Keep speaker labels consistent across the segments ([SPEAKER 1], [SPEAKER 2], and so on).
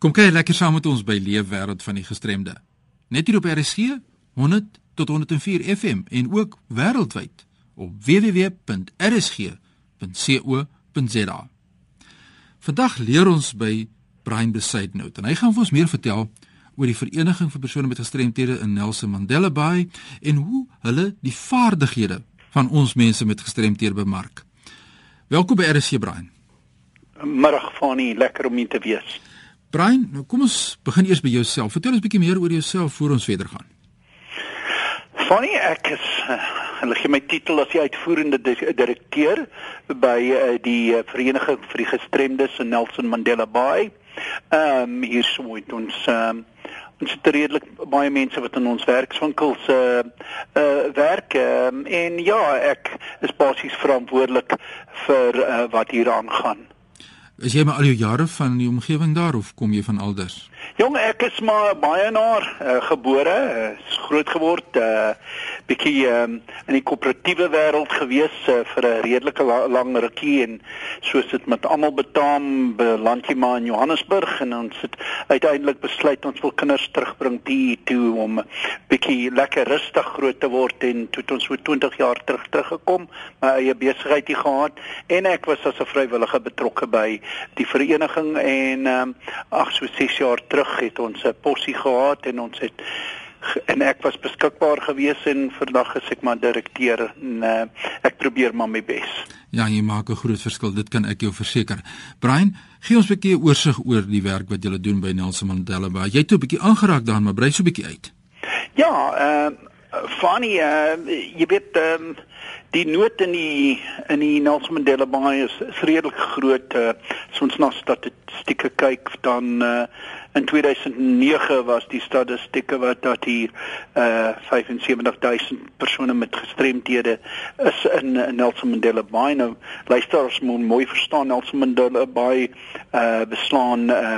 [SPEAKER 1] Kom kyk lekker saam met ons by Leefwêreld van die Gestremde. Net hier op RSG 100 tot 104 FM en ook wêreldwyd op www.rsg.co.za. Vandag leer ons by Brian Besaidnout en hy gaan vir ons meer vertel oor die vereniging vir persone met gestremthede in Nelson Mandela Bay en hoe hulle die vaardighede van ons mense met gestremthede bemark. Welkom by RSG Brian.
[SPEAKER 2] Middag Fanie, lekker om hier te wees.
[SPEAKER 1] Brian, nou kom ons begin eers by jouself. Vertel ons bietjie meer oor jouself voor ons verder gaan.
[SPEAKER 2] Funny ek is hulle gee my titel as die uitvoerende direkteur by uh, die uh, Vereniging vir die Gestremdes in Nelson Mandela Bay. Ehm um, hier sou dit ons ehm um, ons het redelik baie mense wat in ons werkswinkels uh uh werk um, en ja, ek is basies verantwoordelik vir uh, wat hier aangaan.
[SPEAKER 1] Is jy maar al jou jare van die omgewing daar of kom jy van alders?
[SPEAKER 2] Jong, ek is maar baie naar uh, gebore, uh, groot geword, uh bietjie um, in die koöperatiewe wêreld gewees uh, vir 'n redelike la lang rukkie en soos dit met almal betaam, beland jy maar in Johannesburg en ons het uiteindelik besluit ons wil kinders terugbring hier toe om bietjie lekker rustig groot te word en toe het ons so 20 jaar terug teruggekom, my eie besigheid hier gehad en ek was as 'n vrywillige betrokke by die vereniging en um, ag so 6 jaar terug het ons 'n possie gehad en ons het en ek was beskikbaar gewees en vandag is ek maar direkteur en uh, ek probeer maar my bes.
[SPEAKER 1] Ja, jy maak 'n groot verskil, dit kan ek jou verseker. Brian, gee ons 'n bietjie oorsig oor die werk wat jy doen by Nelson Mandela Bay. Jy het 'n bietjie aangeraak daarin, maar brei so 'n bietjie uit.
[SPEAKER 2] Ja, ehm uh, funny, uh, jy weet ehm um, die nood in die in die Nelson Mandela Bay is, is redelik groot. Uh, as ons na statistieke kyk dan uh, in 2009 was die statistieke wat dat hier uh 75000 persone met gestremthede is in, in Nelson Mandela Bay. Nou luister ons moet mooi verstaan Nelson Mandela Bay uh beslaan uh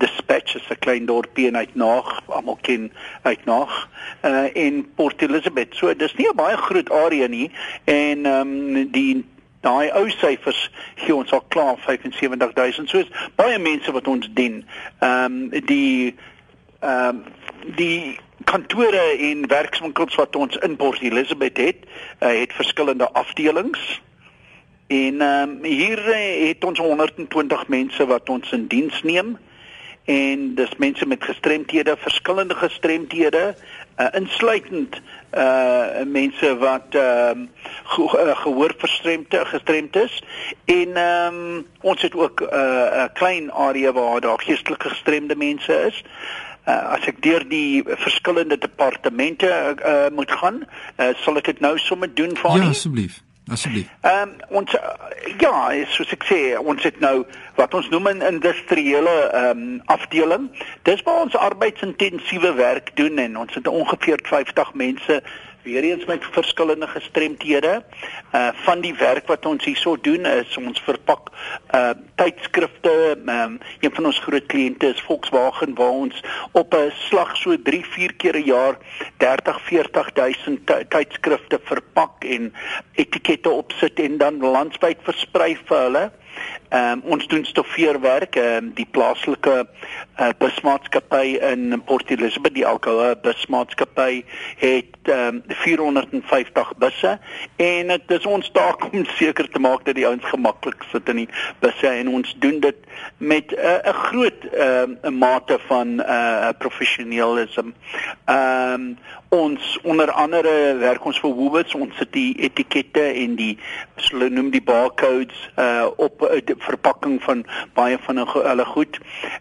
[SPEAKER 2] dispatch is 'n klein dorpie uit Naag, almal ken uit Naag, uh in Port Elizabeth. So dis nie 'n baie groot area nie en ehm um, die daai ou syfers gee ons al klaar 75000 soos baie mense wat ons dien. Ehm um, die ehm um, die kantore en werkswinkels wat ons in Port Elizabeth het, uh, het verskillende afdelings. En ehm um, hier het ons 120 mense wat ons in diens neem en dis mense met gestremthede, verskillende gestremthede, uh, insluitend uh mense wat ehm uh, ge uh, gehoor verstremd gestremd is en ehm um, ons het ook 'n uh, klein area waar daar geestelike gestremde mense is. Uh, as ek deur die verskillende departemente uh, moet gaan, uh, sal ek dit nou sommer doen vir
[SPEAKER 1] Ja, asseblief. Asseblief.
[SPEAKER 2] Ehm um, ons ja, soos ek sê, ons het nou wat ons noem 'n industriële ehm um, afdeling. Dis waar ons arbeidsintensiewe werk doen en ons het ongeveer 50 mense weer eens met verskillende gestremthede. Uh van die werk wat ons hierso doen is ons verpak uh tydskrifte. Um, een van ons groot kliënte is Volkswagen waar ons op 'n slag so 3, 4 keer 'n jaar 30, 40000 tydskrifte verpak en etikette opsit en dan landwyd versprei vir hulle. Ehm um, ons doen stoffeerwerk, ehm um, die plaaslike uh, busmaatskappy in Port Elizabeth, die Alcoa busmaatskappy het ehm um, 450 busse en dit is ons taak om seker te maak dat die ouens gemaklik sit in die busse en ons doen dit met 'n uh, groot ehm uh, mate van uh professionalisme. Ehm um, ons onder andere werk ons vir Woolworths, ons sit die etikette en die hulle noem die barcodes uh op uh, verpakking van baie van hulle goed.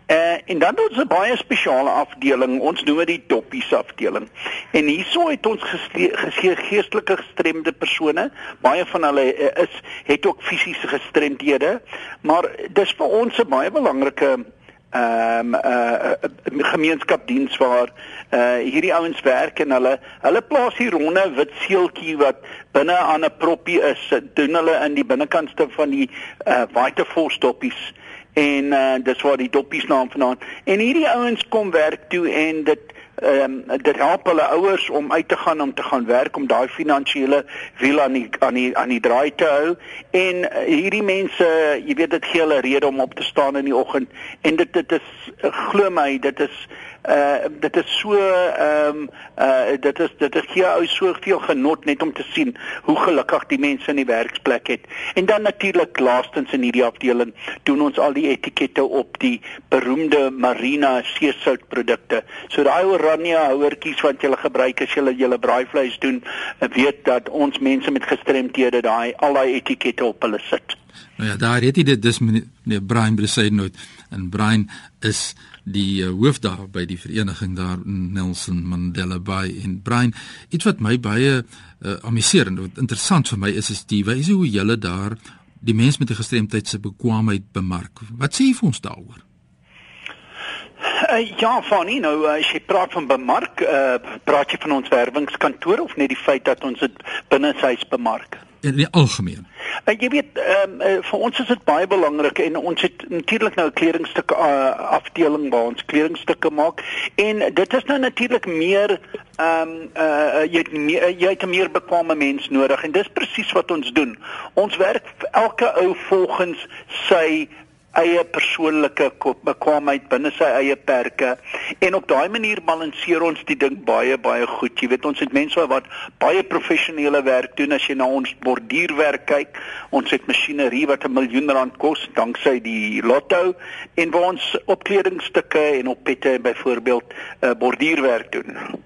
[SPEAKER 2] Uh en dan het ons 'n baie spesiale afdeling, ons noem dit die doppies afdeling. En hierso het ons gesê geestelike gestremde persone, baie van hulle uh, is het ook fisiese gestremdhede, maar dis vir ons 'n baie belangrike ehm um, uh, uh, gemeenskapdiens waar uh hierdie ouens werk en hulle hulle plaas hier ronde wit seeltjie wat binne aan 'n proppie is doen hulle in die binnekantste van die uh waterfall stoppies en uh dis waar die doppies naam vanaand en hierdie ouens kom werk toe en dit ehm um, dit help hulle ouers om uit te gaan om te gaan werk om daai finansiële wiel aan die aan die aan die draai te hou. En uh, hierdie mense jy weet dit gee hulle rede om op te staan in die oggend. En dit dit is uh, glo my dit is uh dit is so ehm um, uh dit is dit gee ou soveel genot net om te sien hoe gelukkig die mense in die werksplek het. En dan natuurlik laastens in hierdie afdeling doen ons al die etikette op die beroemde Marina seesoutprodukte. So daai oranje houertjies wat jy gebruik as jy jou braaivleis doen, weet dat ons mense met gestremthede daai al daai etikette op hulle sit.
[SPEAKER 1] Nou ja, daar het jy dit dis meneer Brian Bresaidnout en Brian is die uh, hoof daar by die vereniging daar in Nelson Mandela Bay in Brian. Iets wat my baie uh, amuseer en wat interessant vir my is is die wyse hoe julle daar die mens met 'n gestremdheid se bekwaamheid bemark. Wat sê jy vir ons daaroor?
[SPEAKER 2] Uh, ja, Fanny, nou as jy praat van bemark, uh, praat jy van ons werwingskantoor of net die feit dat ons dit binne huis bemark?
[SPEAKER 1] in die algemeen.
[SPEAKER 2] En jy weet, ehm um, vir ons is dit baie belangrik en ons het natuurlik nou 'n kledingstuk uh, afdeling waar ons kledingstukke maak en dit is nou natuurlik meer ehm um, uh, jy het meer, jy het 'n meer bekwame mens nodig en dis presies wat ons doen. Ons werk elke ou volgens sy eie persoonlike bekwaamheid binne sy eie perke en op daai manier balanseer ons die ding baie baie goed. Jy weet ons het mense wat baie professionele werk doen as jy na ons borduurwerk kyk. Ons het masjinerie wat 'n miljoen rand kos danksy die lotto en waar ons op kledingstukke en op pette byvoorbeeld uh, borduurwerk doen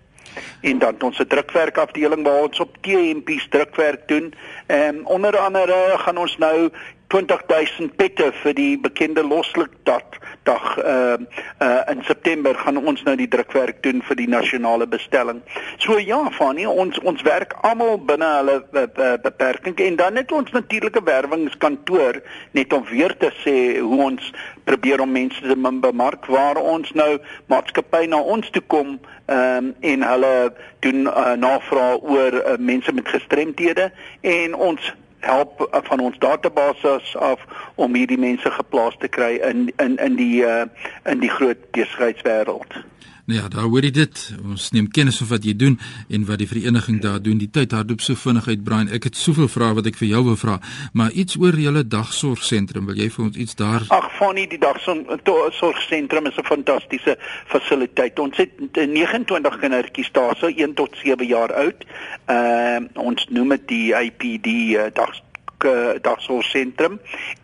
[SPEAKER 2] en dan ons se drukwerkafdeling waar ons op T-hempies drukwerk doen. Ehm um, onder andere gaan ons nou 20000 pette vir die bekende loslik dag dag uh uh in September gaan ons nou die drukwerk doen vir die nasionale bestelling. So ja, Fanie, ons ons werk almal binne hulle uh, beperking en dan het ons natuurlike werwingskantoor net om weer te sê hoe ons probeer om mense te bemark waar ons nou maatskappy na ons toe kom um, en hulle doen uh, navraag oor uh, mense met gestremthede en ons help uh, van ons database af om hierdie mense geplaas te kry in in in die uh, in die groot besigheidswêreld.
[SPEAKER 1] Nou ja, daar hoor jy dit. Ons neem kennis van wat jy doen en wat die vereniging daar doen. Die tyd hardloop so vinnig uit, Brian. Ek het soveel vrae wat ek vir jou wil vra, maar iets oor julle dagsorgsentrum. Wil jy vir ons iets daar
[SPEAKER 2] Ag, Fanny, die dagsorgsentrum is 'n fantastiese fasiliteit. Ons het 29 kindertjies daar, so 1 tot 7 jaar oud. Ehm uh, ons noem dit die IPD uh, dag uh, dagsorgsentrum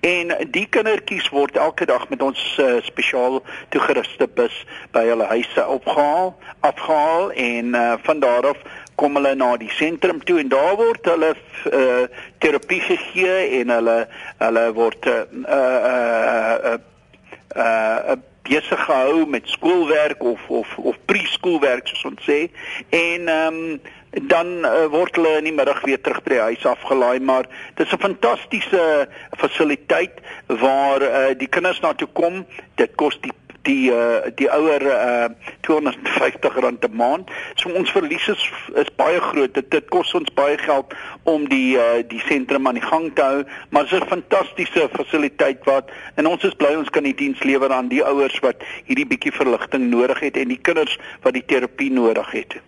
[SPEAKER 2] en die kindertjies word elke dag met ons uh, spesiaal toegeruste bus by hulle huise opgehaal, afgehaal en uh, van daar af kom hulle na die sentrum toe en daar word hulle uh, terapie gegee en hulle hulle word uh, uh, uh, uh, uh, besig gehou met skoolwerk of of of preskoolwerk soos ons sê. En ehm um, dan uh, word hulle in die middag weer terug by die huis afgelaai maar dit is 'n fantastiese fasiliteit waar uh, die kinders na toe kom. Dit kos die die uh, die ouer uh, 250 rand 'n maand. So ons verlies is is baie groot. Dit, dit kos ons baie geld om die uh, die sentrum aan die gang te hou, maar dit is 'n fantastiese fasiliteit wat en ons is bly ons kan die diens lewer aan die ouers wat hierdie bietjie verligting nodig het en die kinders wat die terapie nodig het.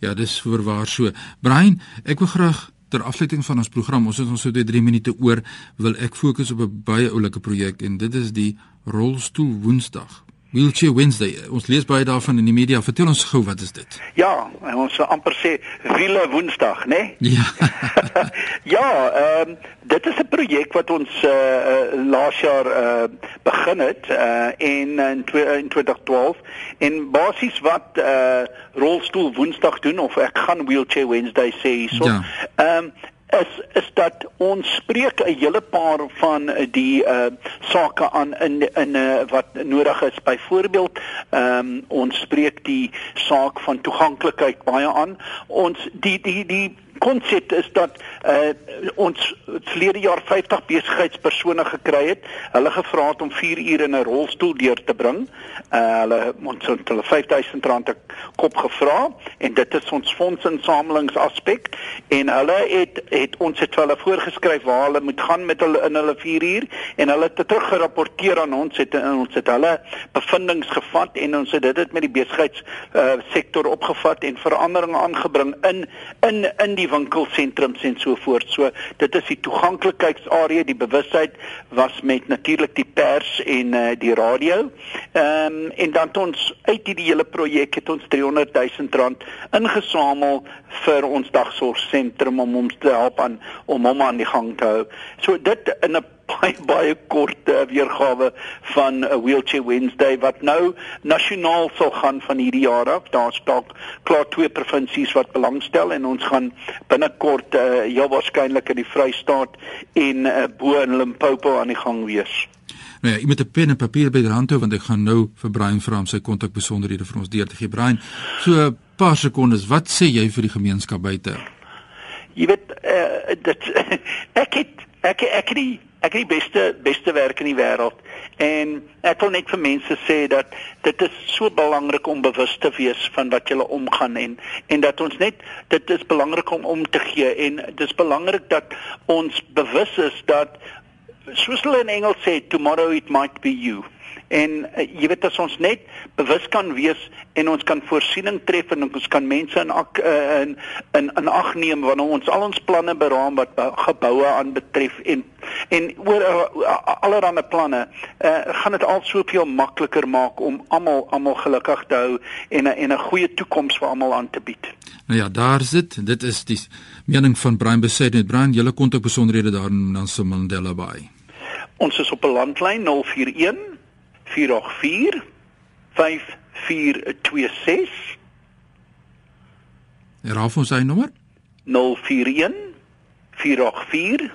[SPEAKER 1] Ja, dis voorwaar so. Brian, ek wil graag ter afsluiting van ons program, ons het ons so 3 minute oor, wil ek fokus op 'n baie oulike projek en dit is die rolstoel Woensdag. Wheelchair Wednesday. Ons lees baie daarvan in die media. Vertel ons gou wat is dit?
[SPEAKER 2] Ja, ons sal amper sê wiele Woensdag, né?
[SPEAKER 1] Nee? Ja.
[SPEAKER 2] ja, ehm um, dit is 'n projek wat ons uh, uh laas jaar uh begin het uh en in, in 2012 en basies wat uh rolstoel Woensdag doen of ek gaan Wheelchair Wednesday sê hierso. Ehm ja. um, is is dat ons spreek 'n hele paar van die uh sake aan in in uh, wat nodig is. Byvoorbeeld, ehm um, ons spreek die saak van toeganklikheid baie aan. Ons die die die konsep is dat uh, ons verlede jaar 50 besigheidspersone gekry het. Hulle gevra het om 4 ure in 'n rolstoel deur te bring. Uh, hulle ons het hulle 5000 rand 'n kop gevra en dit is ons fondsinsamelingsaspek en hulle het het ons het hulle voorgeskryf waar hulle moet gaan met hulle in hulle 4 uur en hulle het terug gerapporteer aan ons het ons het hulle bevindinge gevat en ons het dit met die besigheids uh, sektor opgevat en veranderinge aangebring in in in die winkelsentrums en so voort. So dit is die toeganklikheidsarea, die bewustheid was met natuurlik die pers en uh, die radio. Ehm um, en dan het ons uit hierdie hele projek het ons 300 000 rand ingesamel vir ons dagsorgsentrum om ons te help aan om hom aan die gang te hou. So dit in 'n baie baie kort uh, weergawe van 'n uh, Wheelchair Wednesday wat nou nasionaal sal gaan van hierdie jaar af. Daar's dalk klaar twee provinsies wat belangstel en ons gaan binnekort uh, heel waarskynlik in die Vrystaat en uh, bo in Limpopo aan die gang wees.
[SPEAKER 1] Nou ja, jy moet 'n pen en papier by die hand hou want ek gaan nou vir Brian vra om sy kontakbesonderhede vir ons deur te gee. Brian, so 'n paar sekondes, wat sê jy vir die gemeenskap buite?
[SPEAKER 2] Jy weet, uh, dit ek het ek ek het die ek het die beste beste werk in die wêreld en ek wil net vir mense sê dat dit is so belangrik om bewus te wees van wat jy omgaan en en dat ons net dit is belangrik om om te gee. En dit is belangrik dat ons bewus is dat soos hulle in Engels sê tomorrow it might be you en uh, jy weet as ons net bewus kan wees en ons kan voorsiening tref en ons kan mense in ak, uh, in in in ag neem wanneer ons al ons planne beraam wat geboue aan betref en en oor uh, allerlei planne uh, gaan dit al soveel makliker maak om almal almal gelukkig te hou en en 'n goeie toekoms vir almal aan te bied.
[SPEAKER 1] Nou ja, daar sit. Dit is die mening van Brian Besaid met Brian. Julle kontak besonderhede daar in Nelson Mandela Bay.
[SPEAKER 2] Ons is op 'n landlyn 041 484 5426
[SPEAKER 1] Raaf ons sy nommer.
[SPEAKER 2] 041 484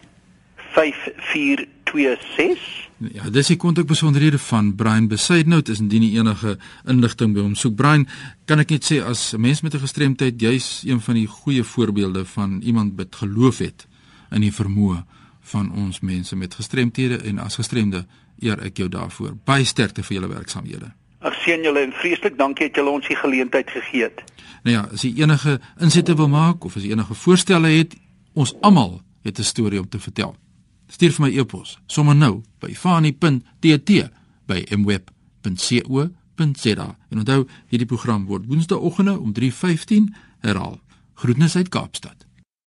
[SPEAKER 2] 5426
[SPEAKER 1] Ja, dis die kontakbesonderhede van Brian Besaidnout is indien enige inligting by hom soek. Brian, kan ek net sê as 'n mens met 'n gestremdheid, jy's een van die goeie voorbeelde van iemand wat geloof het in die vermoë van ons mense met gestremthede en as gestremde eer ek jou daarvoor. Baie sterkte vir julle werksamehede.
[SPEAKER 2] Ek sien julle en vreeslik dankie dat julle ons die geleentheid gegee het.
[SPEAKER 1] Nou ja, as jy enige insette wil maak of as jy enige voorstelle het, ons almal het 'n storie om te vertel. Stuur vir my e-pos sommer nou by fani.tt by mweb.co.za. En onthou, hierdie program word woensdaeoggende om 3:15 herhaal. Groetnisse uit Kaapstad.